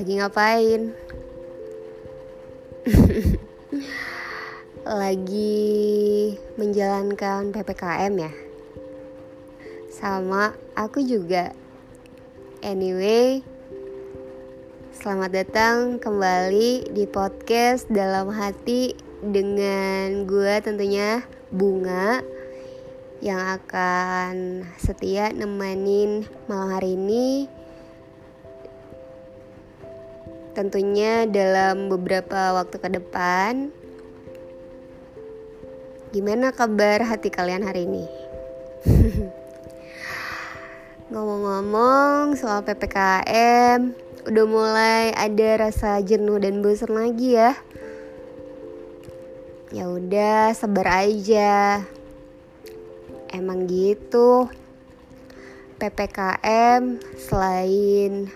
Lagi ngapain? Lagi menjalankan PPKM ya? Sama aku juga. Anyway, selamat datang kembali di podcast dalam hati dengan gue tentunya Bunga yang akan setia nemenin malam hari ini tentunya dalam beberapa waktu ke depan. Gimana kabar hati kalian hari ini? Ngomong-ngomong soal PPKM udah mulai ada rasa jenuh dan bosan lagi ya. Ya udah sabar aja. Emang gitu PPKM selain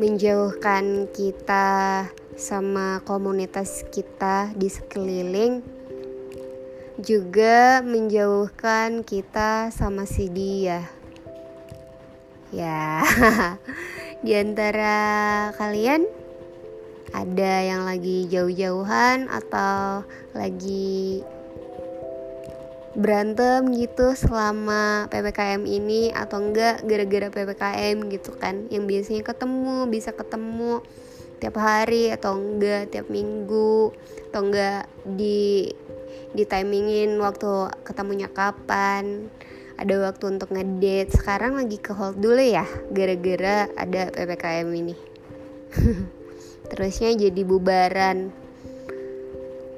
menjauhkan kita sama komunitas kita di sekeliling juga menjauhkan kita sama si dia. Ya di antara kalian ada yang lagi jauh-jauhan atau lagi berantem gitu selama PPKM ini atau enggak gara-gara PPKM gitu kan. Yang biasanya ketemu bisa ketemu tiap hari atau enggak tiap minggu atau enggak di di timingin waktu ketemunya kapan. Ada waktu untuk ngedate. Sekarang lagi ke hold dulu ya gara-gara ada PPKM ini. Terusnya jadi bubaran.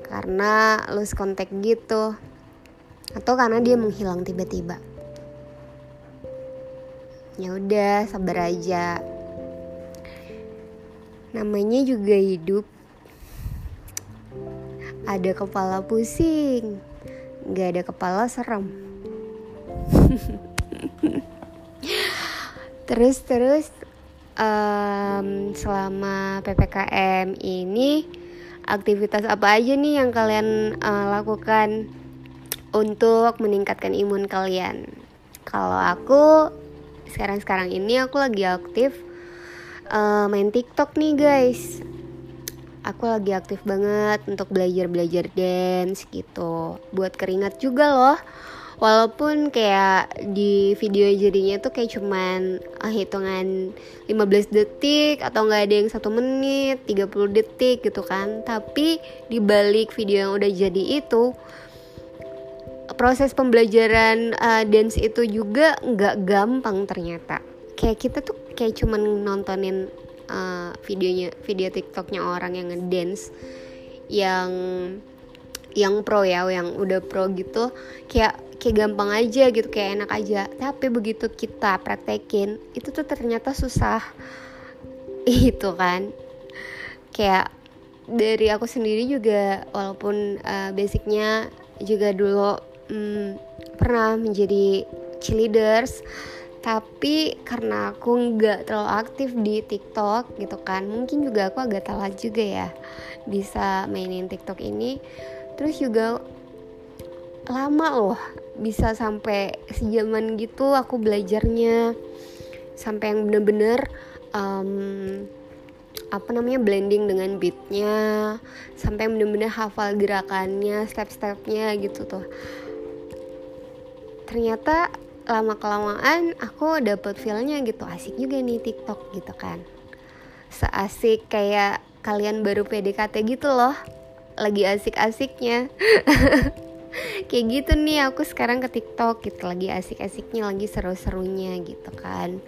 Karena lose kontak gitu atau karena dia menghilang tiba-tiba. Ya udah sabar aja. Namanya juga hidup. Ada kepala pusing. Nggak ada kepala serem. Terus terus um, selama ppkm ini aktivitas apa aja nih yang kalian uh, lakukan untuk meningkatkan imun kalian. Kalau aku sekarang-sekarang ini aku lagi aktif uh, main TikTok nih guys. Aku lagi aktif banget untuk belajar-belajar dance gitu. Buat keringat juga loh. Walaupun kayak di video jadinya tuh kayak cuman uh, hitungan 15 detik atau nggak ada yang satu menit, 30 detik gitu kan. Tapi di balik video yang udah jadi itu proses pembelajaran uh, dance itu juga nggak gampang ternyata. Kayak kita tuh kayak cuman nontonin uh, videonya video tiktoknya orang yang ngedance yang yang pro ya yang udah pro gitu. Kayak kayak gampang aja gitu kayak enak aja. Tapi begitu kita praktekin itu tuh ternyata susah. Itu kan. Kayak dari aku sendiri juga walaupun uh, basicnya juga dulu hmm, pernah menjadi cheerleaders tapi karena aku nggak terlalu aktif di TikTok gitu kan mungkin juga aku agak telat juga ya bisa mainin TikTok ini. Terus juga lama loh bisa sampai sejaman gitu aku belajarnya. Sampai yang bener-bener um, apa namanya blending dengan beatnya sampai bener-bener hafal gerakannya step-stepnya gitu tuh ternyata lama kelamaan aku dapet feelnya gitu asik juga nih TikTok gitu kan. Seasik kayak kalian baru PDKT gitu loh lagi asik-asiknya. Kayak gitu nih aku sekarang ke TikTok gitu lagi asik-asiknya lagi seru-serunya gitu kan.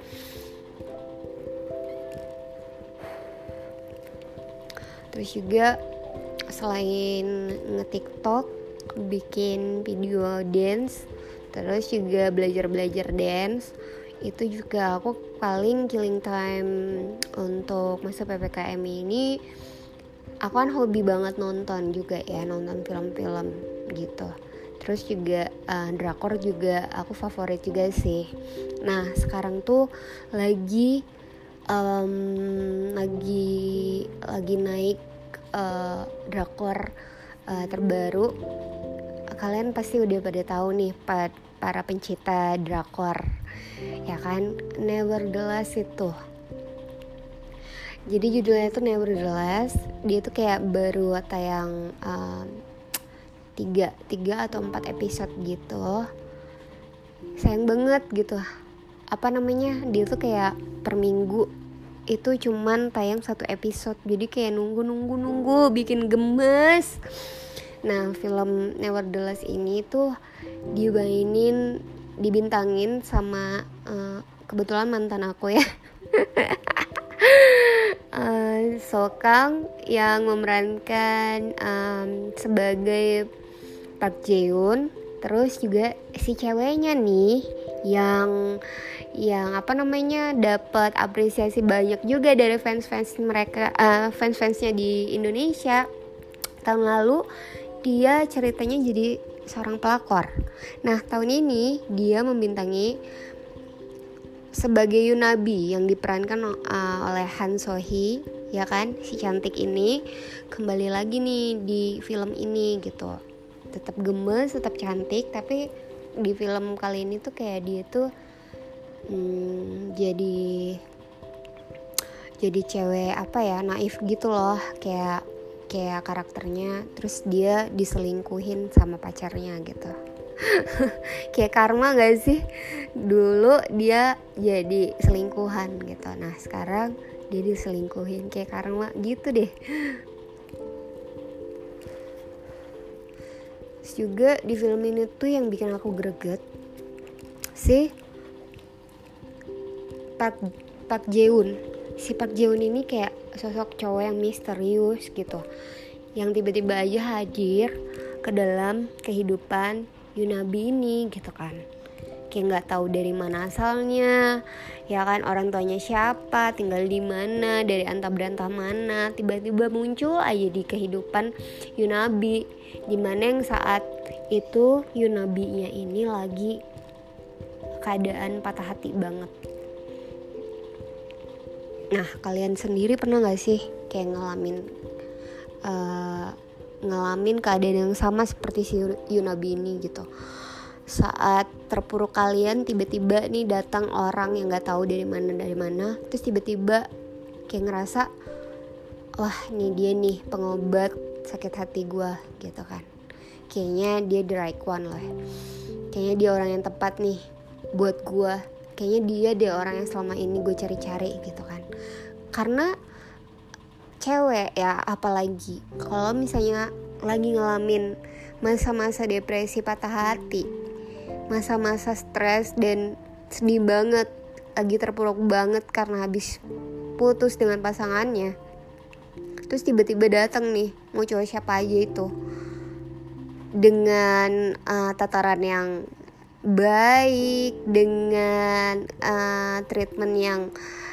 Terus juga selain nge-TikTok bikin video dance terus juga belajar-belajar dance. Itu juga aku paling killing time untuk masa ppkm ini. Aku kan hobi banget nonton juga ya nonton film-film gitu. Terus juga uh, drakor juga aku favorit juga sih. Nah sekarang tuh lagi um, lagi lagi naik uh, drakor uh, terbaru kalian pasti udah pada tahu nih para pencipta drakor. Ya kan? Nevertheless itu. Jadi judulnya itu Nevertheless dia tuh kayak baru tayang um, tiga tiga atau empat episode gitu. Sayang banget gitu. Apa namanya? Dia tuh kayak per minggu itu cuman tayang satu episode. Jadi kayak nunggu nunggu nunggu bikin gemes nah film Nevertheless ini tuh dimainin dibintangin sama uh, kebetulan mantan aku ya. Uh, Sokang yang memerankan um, sebagai Park Jaeun terus juga si ceweknya nih yang yang apa namanya dapat apresiasi banyak juga dari fans-fans mereka uh, fans-fansnya di Indonesia. Tahun lalu dia ceritanya jadi seorang pelakor. Nah tahun ini dia membintangi sebagai Yunabi yang diperankan uh, oleh Han Sohee ya kan? Si cantik ini. Kembali lagi nih di film ini gitu. Tetap gemes tetap cantik tapi di film kali ini tuh kayak dia tuh hmm, jadi jadi cewek apa ya naif gitu loh. Kayak kayak karakternya terus dia diselingkuhin sama pacarnya gitu. Kayak karma gak sih? Dulu dia jadi selingkuhan gitu. Nah sekarang dia diselingkuhin kayak karma gitu deh. Terus juga di film ini tuh yang bikin aku greget si Park Park Jeun si Park Jeun ini kayak sosok cowok yang misterius gitu. Yang tiba-tiba aja hadir ke dalam kehidupan Yunabi ini gitu kan. Kayak nggak tahu dari mana asalnya ya kan orang tuanya siapa tinggal di mana dari antah berantah mana. Tiba-tiba muncul aja di kehidupan Yunabi di mana yang saat itu Yunabinya ini lagi keadaan patah hati banget nah kalian sendiri pernah nggak sih kayak ngalamin uh, ngalamin keadaan yang sama seperti si Yunabi ini gitu? Saat terpuruk kalian tiba-tiba nih datang orang yang nggak tahu dari mana dari mana terus tiba-tiba kayak ngerasa wah ini dia nih pengobat sakit hati gue gitu kan. Kayaknya dia the right one lah kayaknya dia orang yang tepat nih buat gue kayaknya dia deh orang yang selama ini gue cari-cari gitu kan. Karena cewek ya apalagi kalau misalnya lagi ngalamin masa-masa depresi patah hati masa-masa stres dan sedih banget lagi terpuruk banget karena habis putus dengan pasangannya terus tiba-tiba datang nih mau cowok siapa aja itu. Dengan uh, tataran yang baik dengan uh, treatment yang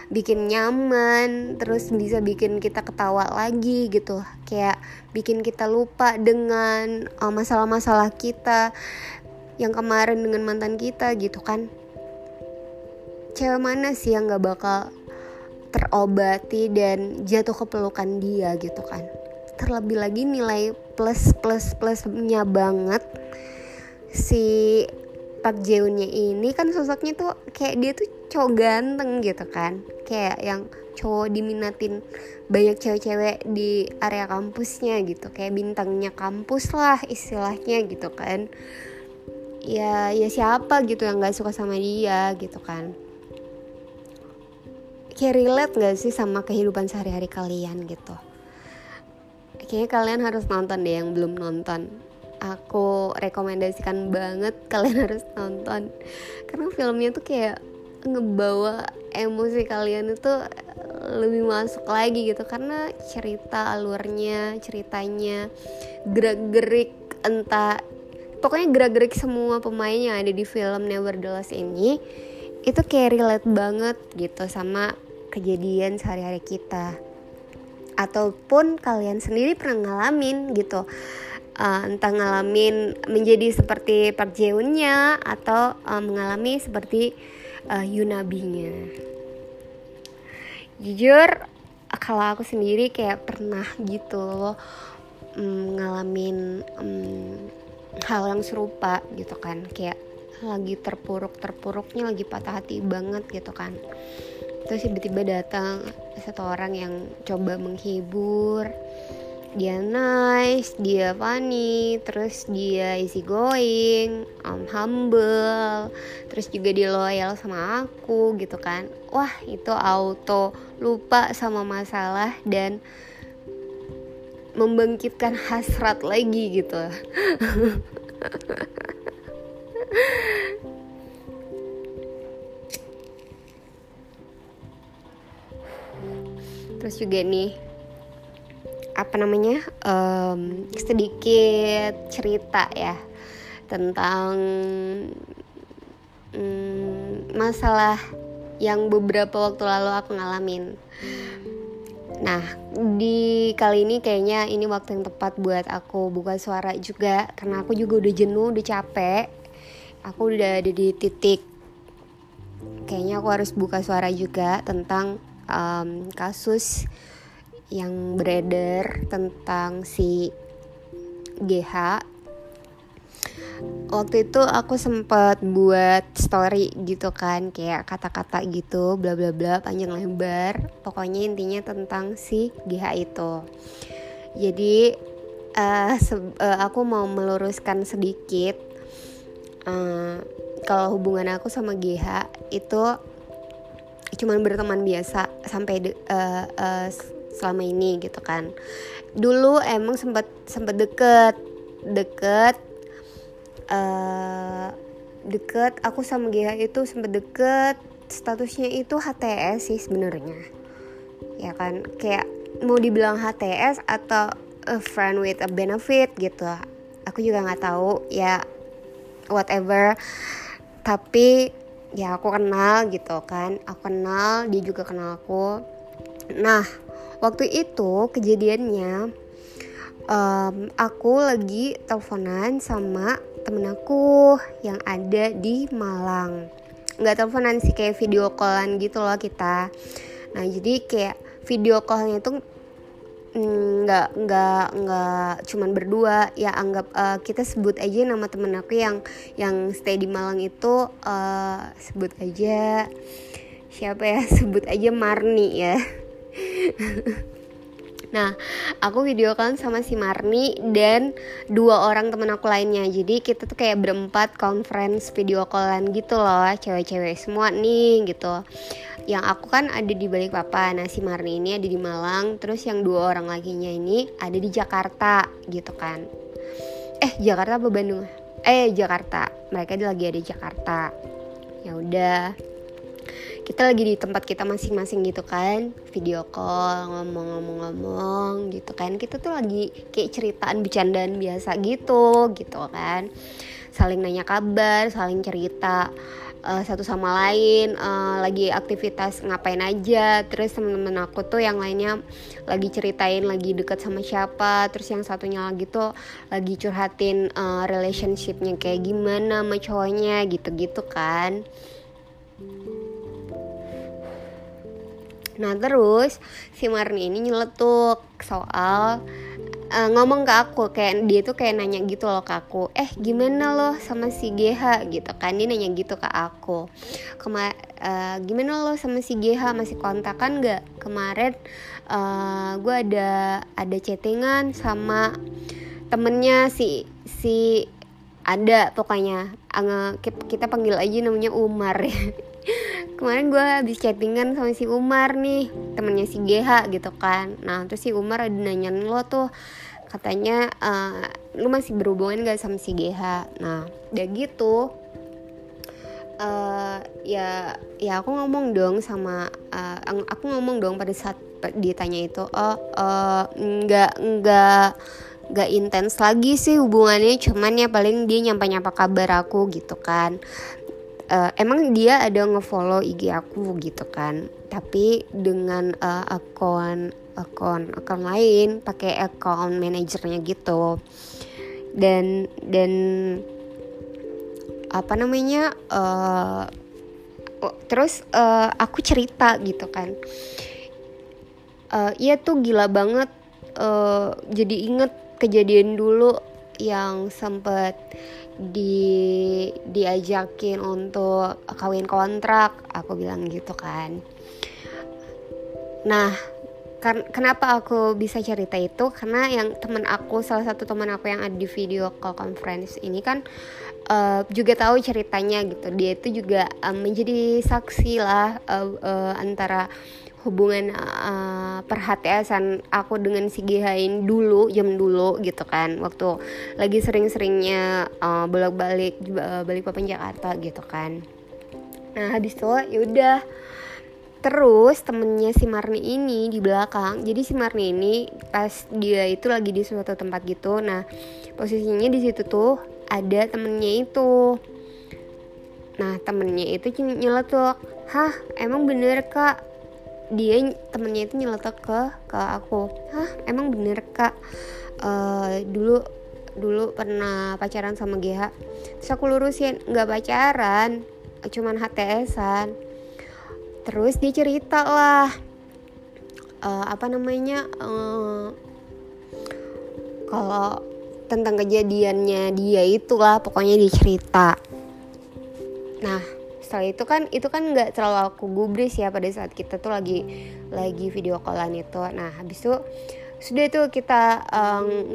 bikin nyaman terus bisa bikin kita ketawa lagi gitu. Kayak bikin kita lupa dengan uh, masalah-masalah kita yang kemarin dengan mantan kita gitu kan. Cewek mana sih yang gak bakal terobati dan jatuh ke pelukan dia gitu kan? Terlebih lagi nilai plus plus plusnya banget si Pak Jeunnya ini kan sosoknya tuh kayak dia tuh cowok ganteng gitu kan. Kayak yang cowok diminatin banyak cewek-cewek di area kampusnya gitu. Kayak bintangnya kampus lah istilahnya gitu kan. Ya ya siapa gitu yang nggak suka sama dia gitu kan. Kayak relate gak sih sama kehidupan sehari-hari kalian gitu? Kayaknya kalian harus nonton deh yang belum nonton aku rekomendasikan banget kalian harus nonton. Karena filmnya tuh kayak ngebawa emosi kalian itu lebih masuk lagi gitu. Karena cerita alurnya ceritanya gerak gerik entah pokoknya gerak-gerik semua pemain yang ada di film Nevertheless ini itu kayak relate banget gitu sama kejadian sehari-hari kita. Ataupun kalian sendiri pernah ngalamin gitu uh, entah ngalamin menjadi seperti Park Jeunnya atau uh, mengalami seperti uh, Yunabinya. Jujur kalau aku sendiri kayak pernah gitu loh um, ngalamin um, hal yang serupa gitu kan. Kayak lagi terpuruk terpuruknya lagi patah hati banget gitu kan. Terus tiba-tiba datang satu orang yang coba menghibur dia nice, dia funny, terus dia easy going, um, humble, terus juga dia loyal sama aku gitu kan. Wah itu auto lupa sama masalah dan membangkitkan hasrat lagi gitu. terus juga nih apa namanya um, sedikit cerita ya tentang um, masalah yang beberapa waktu lalu aku ngalamin. Nah, di kali ini kayaknya ini waktu yang tepat buat aku buka suara juga karena aku juga udah jenuh, udah capek. Aku udah ada di titik kayaknya aku harus buka suara juga tentang um, kasus yang beredar tentang si GH waktu itu aku sempat buat story gitu kan kayak kata-kata gitu bla bla bla panjang lebar. Pokoknya intinya tentang si GH itu. Jadi uh, uh, aku mau meluruskan sedikit uh, kalau hubungan aku sama GH itu cuman berteman biasa sampai uh, uh, selama ini gitu kan. Dulu emang sempat sempat deket deket uh, deket aku sama GH itu sempat deket. Statusnya itu HTS sih sebenarnya. Ya kan kayak mau dibilang HTS atau a friend with a benefit gitu. Aku juga nggak tahu ya whatever. Tapi ya aku kenal gitu kan. Aku kenal dia juga kenal aku. Nah waktu itu kejadiannya um, aku lagi teleponan sama temen aku yang ada di Malang. Nggak teleponan sih kayak video callan gitu loh kita. Nah jadi kayak video callnya itu mm, nggak nggak nggak cuman berdua. Ya anggap uh, kita sebut aja nama temen aku yang yang stay di Malang itu uh, sebut aja siapa ya? Sebut aja Marni ya Nah, aku video kan sama si Marni dan dua orang temen aku lainnya. Jadi kita tuh kayak berempat conference video callan gitu loh, cewek-cewek semua nih gitu. Yang aku kan ada di balik papa, nah si Marni ini ada di Malang, terus yang dua orang laginya ini ada di Jakarta gitu kan. Eh, Jakarta apa Bandung? Eh, Jakarta. Mereka lagi ada di Jakarta. Ya udah, kita lagi di tempat kita masing-masing gitu kan. Video call ngomong-ngomong-ngomong gitu kan. Kita tuh lagi kayak ceritaan bercandaan biasa gitu gitu kan. Saling nanya kabar saling cerita uh, satu sama lain uh, lagi aktivitas ngapain aja. Terus temen-temen aku tuh yang lainnya lagi ceritain lagi deket sama siapa. Terus yang satunya lagi tuh lagi curhatin uh, relationshipnya kayak gimana sama cowoknya gitu-gitu kan Nah terus si Marni ini nyeletuk soal uh, ngomong ke aku kayak dia tuh kayak nanya gitu loh ke aku eh gimana loh sama si GH gitu kan dia nanya gitu ke aku. Kema uh, gimana loh sama si GH masih kontakan nggak? Kemarin uh, gue ada ada chattingan sama temennya si si ada pokoknya. Kita panggil aja namanya Umar. ya kemarin gue habis chattingan sama si Umar nih temennya si GH gitu kan. Nah terus si Umar ada nanyain lo tuh katanya uh, lu masih berhubungan gak sama si GH nah udah gitu uh, ya ya aku ngomong dong sama uh, aku ngomong dong pada saat ditanya itu oh uh, nggak nggak nggak intens lagi sih hubungannya cuman ya paling dia nyampe nyapa kabar aku gitu kan uh, emang dia ada ngefollow IG aku gitu kan. Tapi dengan uh, akun akun akun lain pakai akun manajernya gitu. Dan dan apa namanya uh, terus uh, aku cerita gitu kan. Uh, iya tuh gila banget uh, jadi inget kejadian dulu yang sempet di diajakin untuk kawin kontrak. Aku bilang gitu kan. Nah kan kenapa aku bisa cerita itu? Karena yang teman aku salah satu teman aku yang ada di video call conference ini kan uh, juga tahu ceritanya gitu. Dia itu juga um, menjadi saksi lah uh, uh, antara hubungan uh, perhatian aku dengan si Gihain dulu jam dulu gitu kan. Waktu lagi sering-seringnya uh, bolak-balik uh, balik papan Jakarta gitu kan. Nah habis itu yaudah terus temennya si Marni ini di belakang. Jadi si Marni ini pas dia itu lagi di suatu tempat gitu. Nah posisinya di situ tuh ada temennya itu. Nah temennya itu nyeletuk hah emang bener kak dia temennya itu nyeletuk ke ke aku. Hah emang bener kak? Uh, dulu dulu pernah pacaran sama GH terus aku lurusin nggak pacaran cuman HTSan terus dia cerita lah uh, apa namanya uh, kalau tentang kejadiannya dia itulah pokoknya dia cerita. Nah setelah itu kan itu kan nggak terlalu aku gubris ya pada saat kita tuh lagi lagi video callan itu. Nah habis itu sudah itu kita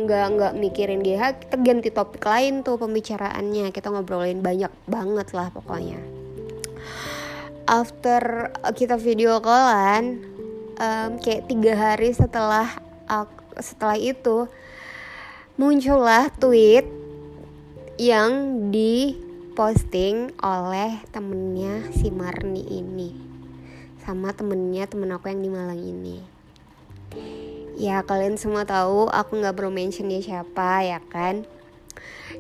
nggak um, nggak mikirin GH kita ganti topik lain tuh pembicaraannya. Kita ngobrolin banyak banget lah pokoknya. After kita video callan um, kayak tiga hari setelah aku, setelah itu muncullah tweet yang di posting oleh temennya si Marni ini. Sama temennya temen aku yang di Malang ini. Ya kalian semua tahu aku nggak perlu mention dia siapa ya kan?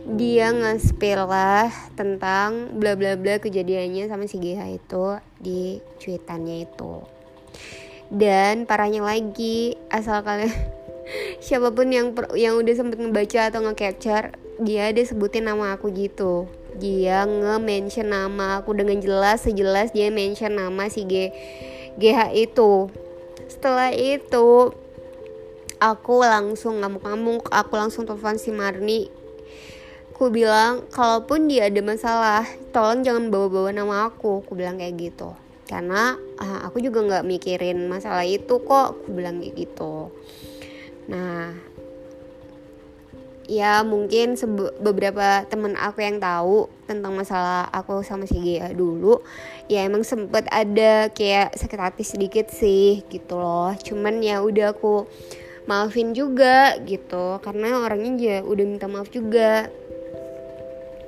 Dia nge-spill lah tentang bla bla bla kejadiannya sama si GH itu di cuitannya itu. Dan parahnya lagi asal kalian siapa pun yang yang udah sempet ngebaca atau nge-capture dia ada sebutin nama aku gitu dia nge-mention nama aku dengan jelas sejelas dia mention nama si G GH itu. Setelah itu aku langsung ngamuk-ngamuk aku langsung telepon si Marni. Aku bilang kalaupun dia ada masalah tolong jangan bawa-bawa nama aku. Aku bilang kayak gitu. Karena uh, aku juga nggak mikirin masalah itu kok. Aku bilang kayak gitu. Nah ya mungkin beberapa temen aku yang tahu tentang masalah aku sama si Gia dulu ya emang sempet ada kayak sakit hati sedikit sih gitu loh. Cuman ya udah aku maafin juga gitu. Karena orangnya ya udah minta maaf juga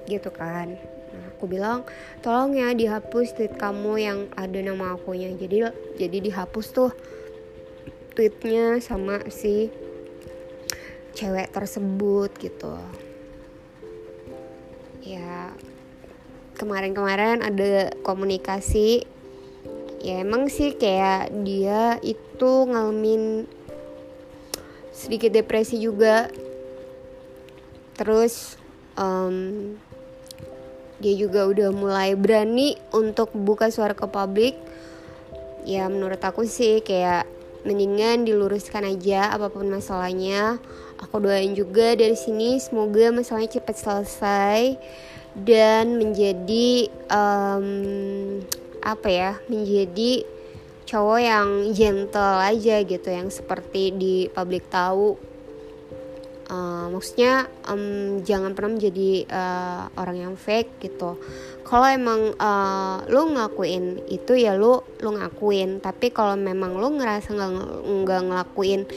gitu kan. Nah aku bilang tolong ya dihapus tweet kamu yang ada nama akunya. Jadi jadi dihapus tuh tweetnya sama si cewek tersebut gitu. Ya kemarin-kemarin ada komunikasi. Ya emang sih kayak dia itu ngalamin sedikit depresi juga. Terus um, dia juga udah mulai berani untuk buka suara ke publik. Ya menurut aku sih kayak mendingan diluruskan aja apa pun masalahnya Aku doain juga dari sini semoga masalahnya cepat selesai dan menjadi um, apa ya menjadi cowok yang gentle aja gitu yang seperti di publik tahu. Uh, maksudnya um, jangan pernah menjadi uh, orang yang fake gitu. Kalau emang uh, lu ngakuin itu ya lu lu ngakuin. Tapi kalau memang lu ngerasa nggak nggak ngelakuin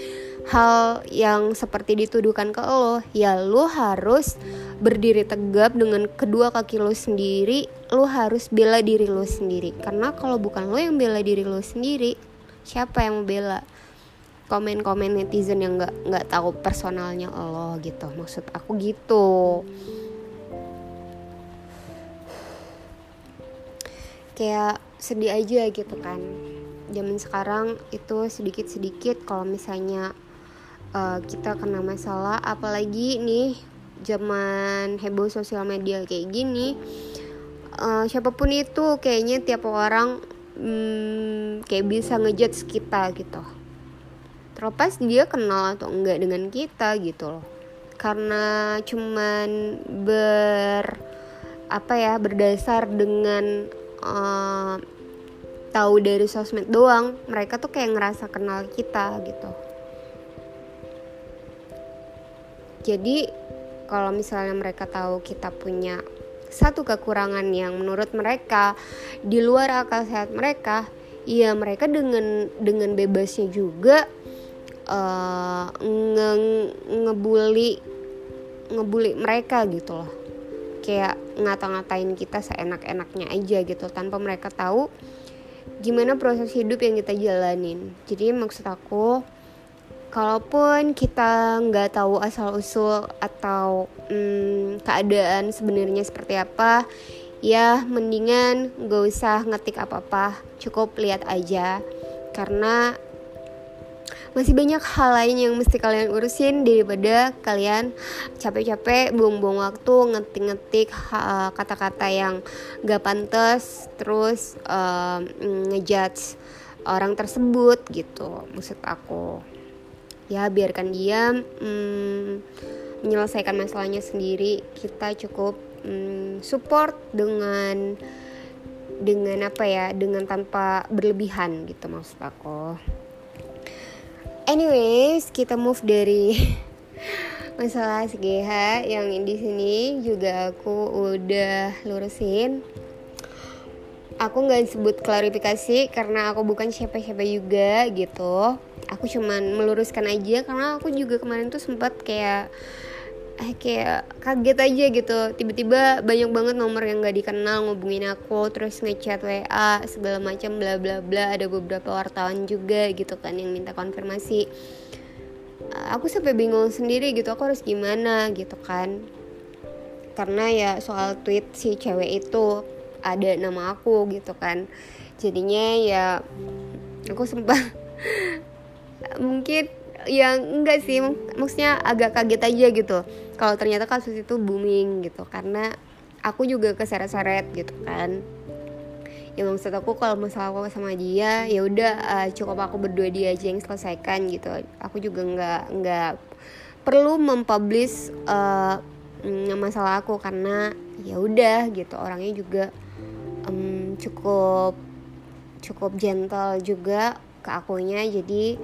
hal yang seperti dituduhkan ke lo ya lo harus berdiri tegap dengan kedua kaki lo sendiri. Lo harus bela diri lo sendiri. Karena kalau bukan lo yang bela diri lo sendiri siapa yang bela? Komen-komen netizen yang nggak nggak tahu personalnya lo gitu. Maksud aku gitu. Kayak sedih aja gitu kan. Zaman sekarang itu sedikit-sedikit kalau misalnya uh, kita kena masalah apalagi nih zaman heboh sosial media kayak gini. Uh, siapa pun itu kayaknya tiap orang hmm, kayak bisa ngejudge kita gitu. Terlepas dia kenal atau enggak dengan kita gitu loh. Karena cuman ber apa ya berdasar dengan uh, tahu dari sosmed doang mereka tuh kayak ngerasa kenal kita gitu jadi kalau misalnya mereka tahu kita punya satu kekurangan yang menurut mereka di luar akal sehat mereka ya mereka dengan dengan bebasnya juga uh, nge ngebully ngebully mereka gitu loh. Kayak ngata-ngatain kita seenak-enaknya aja gitu tanpa mereka tahu gimana proses hidup yang kita jalanin. Jadi maksud aku kalaupun kita nggak tahu asal usul atau hmm, keadaan sebenarnya seperti apa ya mendingan gak usah ngetik apa-apa. Cukup lihat aja. Karena masih banyak hal lain yang mesti kalian urusin daripada kalian capek-capek buang-buang waktu ngetik-ngetik kata-kata yang gak pantas terus um, ngejudge orang tersebut gitu maksud aku ya biarkan dia um, menyelesaikan masalahnya sendiri. Kita cukup um, support dengan dengan apa ya dengan tanpa berlebihan gitu maksud aku. Anyways kita move dari masalah SGH yang di sini juga aku udah lurusin. Aku nggak sebut klarifikasi karena aku bukan siapa-siapa juga gitu aku cuman meluruskan aja karena aku juga kemarin tuh sempat kayak eh, kayak kaget aja gitu. Tiba-tiba banyak banget nomor yang gak dikenal ngubungin aku terus ngechat WA segala macam bla bla bla. Ada beberapa wartawan juga gitu kan yang minta konfirmasi. Aku sampai bingung sendiri gitu aku harus gimana gitu kan. Karena ya soal tweet si cewek itu ada nama aku gitu kan. Jadinya ya aku sempat mungkin yang enggak sih. Maksudnya agak kaget aja gitu. Kalau ternyata kasus itu booming gitu. Karena aku juga keseret-seret gitu kan. Ya maksud aku kalau masalah aku sama dia ya udah uh, cukup aku berdua dia aja yang selesaikan gitu. Aku juga nggak nggak perlu mempublish uh, masalah aku. Karena ya udah gitu. Orangnya juga um, cukup cukup gentle juga ke akunya. Jadi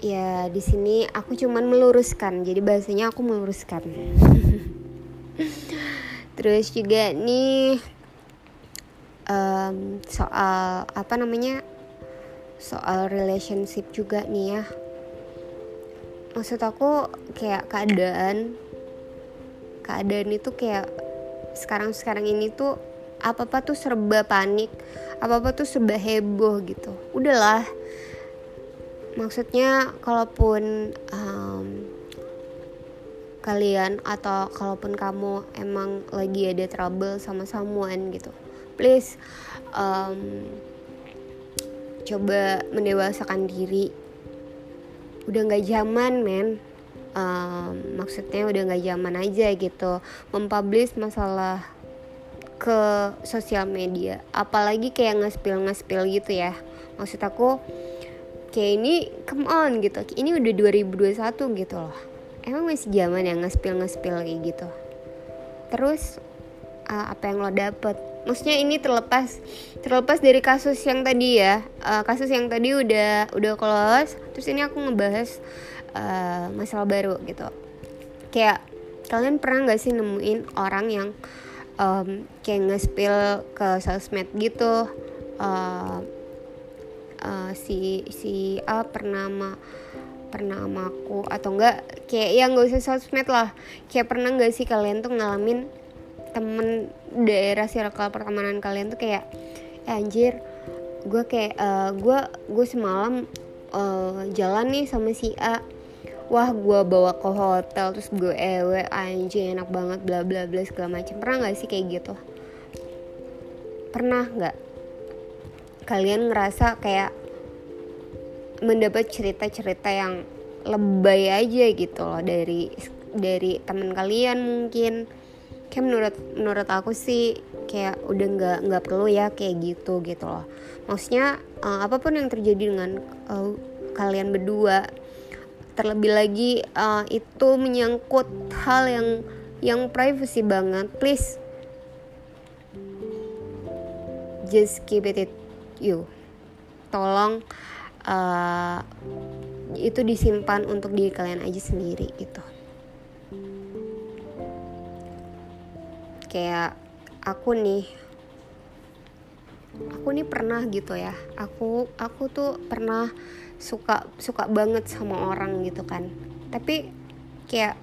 ya di sini aku cuman meluruskan. Jadi bahasanya aku meluruskan. Terus juga nih um, soal apa namanya soal relationship juga nih ya. Maksud aku kayak keadaan keadaan itu kayak sekarang sekarang ini tuh apa apa tuh serba panik apa apa tuh serba heboh gitu. Udahlah maksudnya kalaupun um, kalian atau kalaupun kamu emang lagi ada trouble sama someone gitu please um, coba mendewasakan diri. Udah nggak zaman men. Um, maksudnya udah nggak zaman aja gitu. Mempublish masalah ke sosial media. Apalagi kayak nge-spill nge-spill gitu ya. Maksud aku kayak ini come on gitu. Ini udah 2021 gitu loh. Emang masih zaman yang nge-spill nge-spill kayak gitu? Terus uh, apa yang lo dapet? Maksudnya ini terlepas terlepas dari kasus yang tadi ya. Uh, kasus yang tadi udah udah close terus ini aku ngebahas uh, masalah baru gitu. Kayak kalian pernah nggak sih nemuin orang yang um, kayak nge-spill ke sosmed gitu? Uh, uh, si si A pernah ma pernah sama aku atau enggak kayak yang gak usah sosmed lah. Kayak pernah nggak sih kalian tuh ngalamin temen daerah circle pertemanan kalian tuh kayak eh, anjir gue kayak uh, gue gue semalam uh, jalan nih sama si A. Wah gue bawa ke hotel terus gue ewe anjir enak banget bla bla bla segala macam pernah nggak sih kayak gitu? Pernah nggak kalian ngerasa kayak mendapat cerita-cerita yang lebay aja gitu loh dari dari teman kalian mungkin. Kayak menurut menurut aku sih kayak udah nggak nggak perlu ya kayak gitu gitu loh. Maksudnya uh, apa pun yang terjadi dengan uh, kalian berdua terlebih lagi uh, itu menyangkut hal yang yang privacy banget. Please just keep it you tolong uh, itu disimpan untuk diri kalian aja sendiri gitu. Kayak aku nih aku nih pernah gitu ya aku aku tuh pernah suka suka banget sama orang gitu kan. Tapi kayak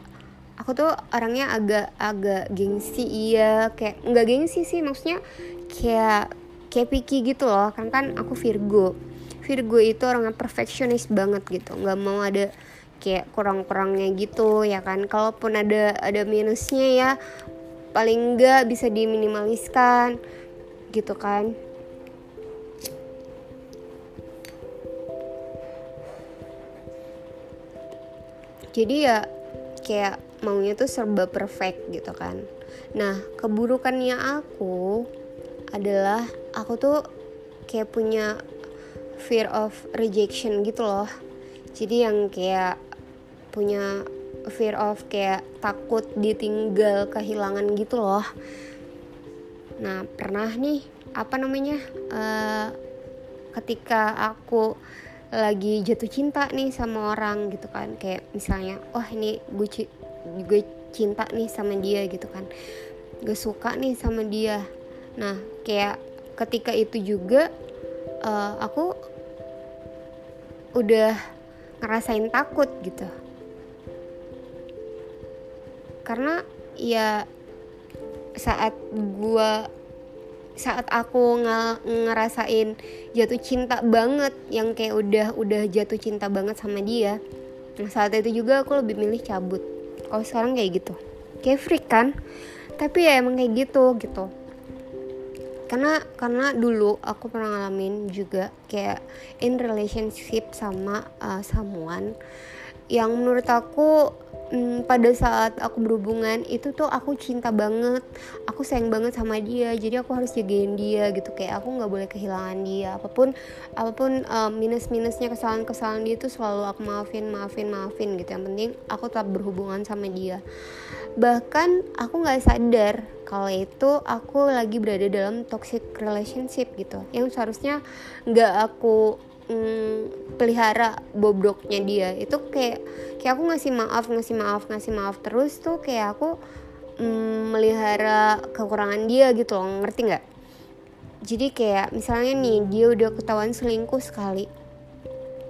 aku tuh orangnya agak agak gengsi iya kayak nggak gengsi sih maksudnya kayak kayak picky gitu loh. Kan kan aku Virgo. Virgo itu orangnya perfeksionis banget gitu. Nggak mau ada kayak kurang-kurangnya gitu ya kan? Kalaupun ada ada minusnya ya paling enggak bisa diminimaliskan gitu kan. Jadi ya kayak maunya tuh serba perfect gitu kan. Nah keburukannya aku adalah aku tuh kayak punya fear of rejection gitu loh. Jadi yang kayak punya fear of kayak takut ditinggal kehilangan gitu loh. Nah pernah nih apa namanya uh, ketika aku lagi jatuh cinta nih sama orang gitu kan kayak misalnya wah ini gue gue cinta nih sama dia gitu kan. Gue suka nih sama dia nah kayak ketika itu juga uh, aku udah ngerasain takut gitu. Karena ya saat gua saat aku ng ngerasain jatuh cinta banget yang kayak udah udah jatuh cinta banget sama dia nah saat itu juga aku lebih milih cabut. Kalau sekarang kayak gitu. Kayak freak kan? Tapi ya emang kayak gitu gitu karena karena dulu aku pernah ngalamin juga kayak in relationship sama uh, someone yang menurut aku hmm, pada saat aku berhubungan itu tuh aku cinta banget aku sayang banget sama dia jadi aku harus jagain dia gitu. Kayak aku nggak boleh kehilangan dia. Apa pun apa pun um, minus minusnya kesalahan kesalahan dia tuh selalu aku maafin maafin maafin gitu. Yang penting aku tetap berhubungan sama dia bahkan aku nggak sadar kalau itu aku lagi berada dalam toxic relationship gitu. Yang seharusnya nggak aku mm, pelihara bobroknya dia. Itu kayak kayak aku ngasih maaf ngasih maaf ngasih maaf terus tuh kayak aku mm, melihara kekurangan dia gitu loh. Ngerti nggak? Jadi kayak misalnya nih dia udah ketahuan selingkuh sekali.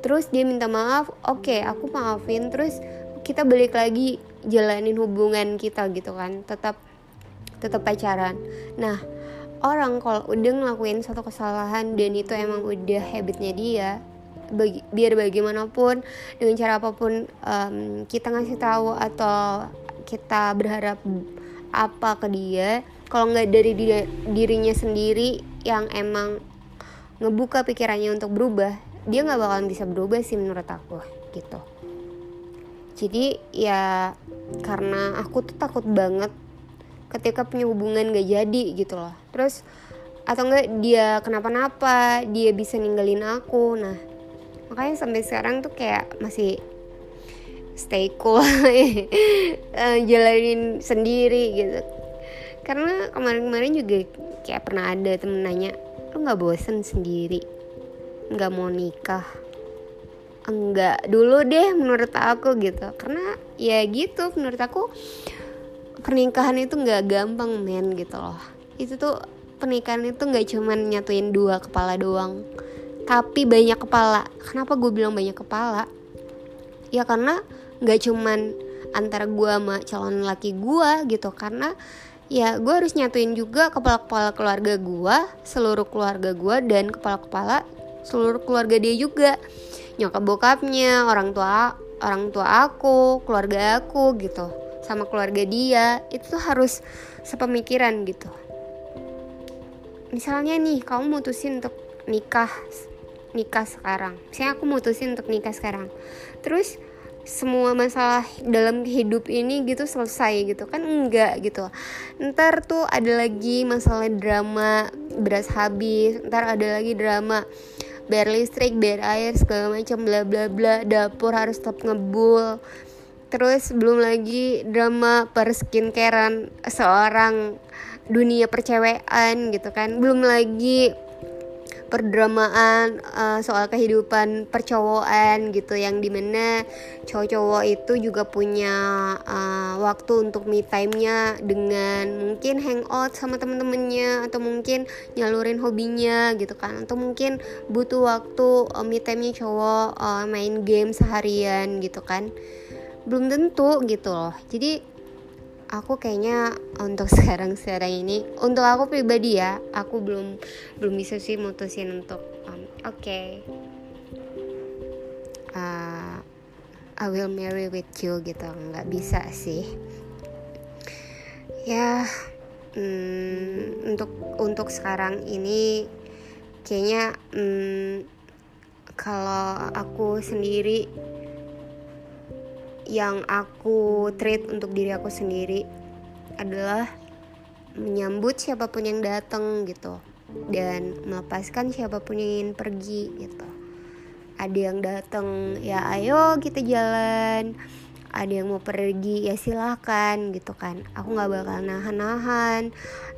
Terus dia minta maaf oke okay, aku maafin. Terus kita balik lagi jalanin hubungan kita gitu kan. Tetap tetap pacaran. Nah orang kalau udah ngelakuin satu kesalahan dan itu emang udah habitnya dia bagi, biar bagaimanapun dengan cara apa pun um, kita ngasih tahu atau kita berharap apa ke dia kalau nggak dari dia, dirinya sendiri yang emang ngebuka pikirannya untuk berubah dia nggak bakalan bisa berubah sih menurut aku gitu jadi ya karena aku tuh takut banget ketika punya hubungan gak jadi gitu loh. Terus atau enggak dia kenapa-napa dia bisa ninggalin aku. Nah makanya sampai sekarang tuh kayak masih stay cool. Eh, jalanin sendiri gitu. Karena kemarin-kemarin juga kayak pernah ada temen nanya lu nggak bosen sendiri? Nggak mau nikah enggak dulu deh menurut aku gitu. Karena ya gitu menurut aku pernikahan itu nggak gampang men gitu loh. Itu tuh pernikahan itu nggak cuman nyatuin dua kepala doang tapi banyak kepala. Kenapa gue bilang banyak kepala? Ya karena nggak cuman antara gue sama calon laki gue gitu. Karena ya gue harus nyatuin juga kepala-kepala keluarga gue seluruh keluarga gue dan kepala-kepala seluruh keluarga dia juga nyokap bokapnya orang tua orang tua aku keluarga aku gitu. Sama keluarga dia itu tuh harus sepemikiran gitu. Misalnya nih kamu mutusin untuk nikah nikah sekarang. Misalnya aku mutusin untuk nikah sekarang. Terus semua masalah dalam hidup ini gitu selesai gitu. Kan enggak gitu. Ntar tuh ada lagi masalah drama beras habis. Ntar ada lagi drama bayar listrik bayar air segala macam bla bla bla. Dapur harus tetap ngebul. Terus belum lagi drama per skincarean seorang dunia percewean gitu kan. Belum lagi perdramaan uh, soal kehidupan percowokan gitu yang di mana cowok-cowok itu juga punya uh, waktu untuk me time-nya dengan mungkin hangout sama temen-temennya atau mungkin nyalurin hobinya gitu kan. Atau mungkin butuh waktu uh, me time-nya cowok uh, main game seharian gitu kan. Belum tentu gitu loh. Jadi aku kayaknya untuk sekarang sekarang ini untuk aku pribadi ya aku belum belum bisa sih mutusin untuk um, oke. Okay, uh, I will marry with you gitu nggak bisa sih. Ya hmm, untuk untuk sekarang ini kayaknya hmm, kalau aku sendiri yang aku treat untuk diri aku sendiri adalah menyambut siapa pun yang datang gitu dan melepaskan siapa pun yang ingin pergi gitu. Ada yang datang ya ayo kita jalan. Ada yang mau pergi ya silahkan gitu kan. Aku nggak bakal nahan-nahan.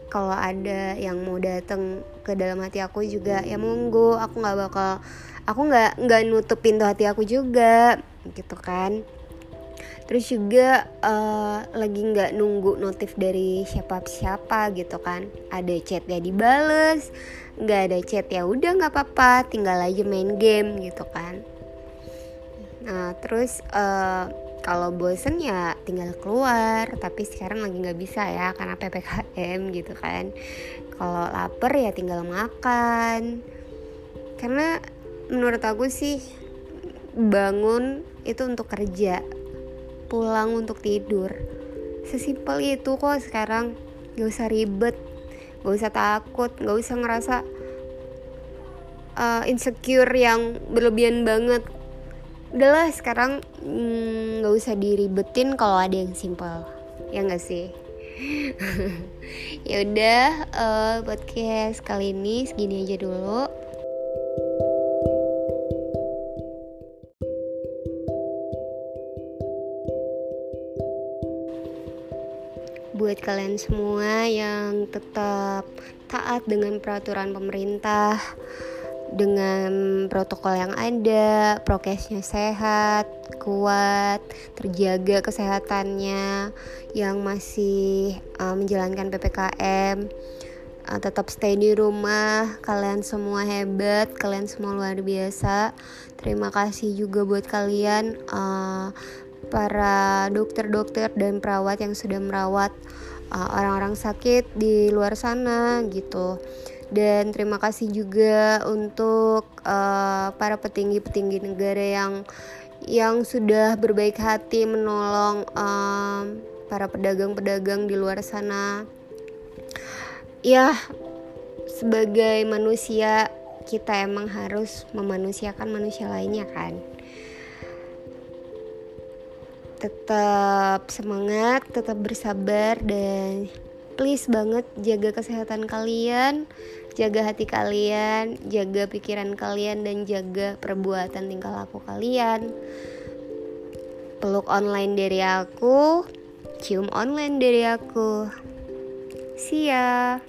Kalau ada yang mau datang ke dalam hati aku juga ya monggo. Aku nggak bakal aku nggak nggak nutup pintu hati aku juga gitu kan terus juga uh, lagi nggak nunggu notif dari siapa siapa gitu kan. Ada chat ya dibales nggak ada chat ya udah nggak apa-apa tinggal aja main game gitu kan. Nah terus uh, kalau bosen ya tinggal keluar tapi sekarang lagi nggak bisa ya karena ppkm gitu kan. Kalau lapar ya tinggal makan. Karena menurut aku sih bangun itu untuk kerja pulang untuk tidur. Sesimpel itu kok sekarang. Gak usah ribet gak usah takut gak usah ngerasa uh, insecure yang berlebihan banget. Udahlah sekarang mm, gak usah diribetin kalau ada yang simpel. Ya gak sih? Ya udah uh, podcast kali ini segini aja dulu buat kalian semua yang tetap taat dengan peraturan pemerintah dengan protokol yang ada, prokesnya sehat, kuat, terjaga kesehatannya, yang masih uh, menjalankan PPKM, uh, tetap stay di rumah. Kalian semua hebat, kalian semua luar biasa. Terima kasih juga buat kalian uh, para dokter-dokter dan perawat yang sudah merawat uh, orang-orang uh, sakit di luar sana gitu. Dan terima kasih juga untuk uh, para petinggi-petinggi negara yang yang sudah berbaik hati menolong um, para pedagang-pedagang di luar sana. Ya, sebagai manusia kita emang harus memanusiakan manusia lainnya kan tetap semangat, tetap bersabar dan please banget jaga kesehatan kalian, jaga hati kalian, jaga pikiran kalian dan jaga perbuatan tingkah laku kalian. Peluk online dari aku, cium online dari aku. Ya.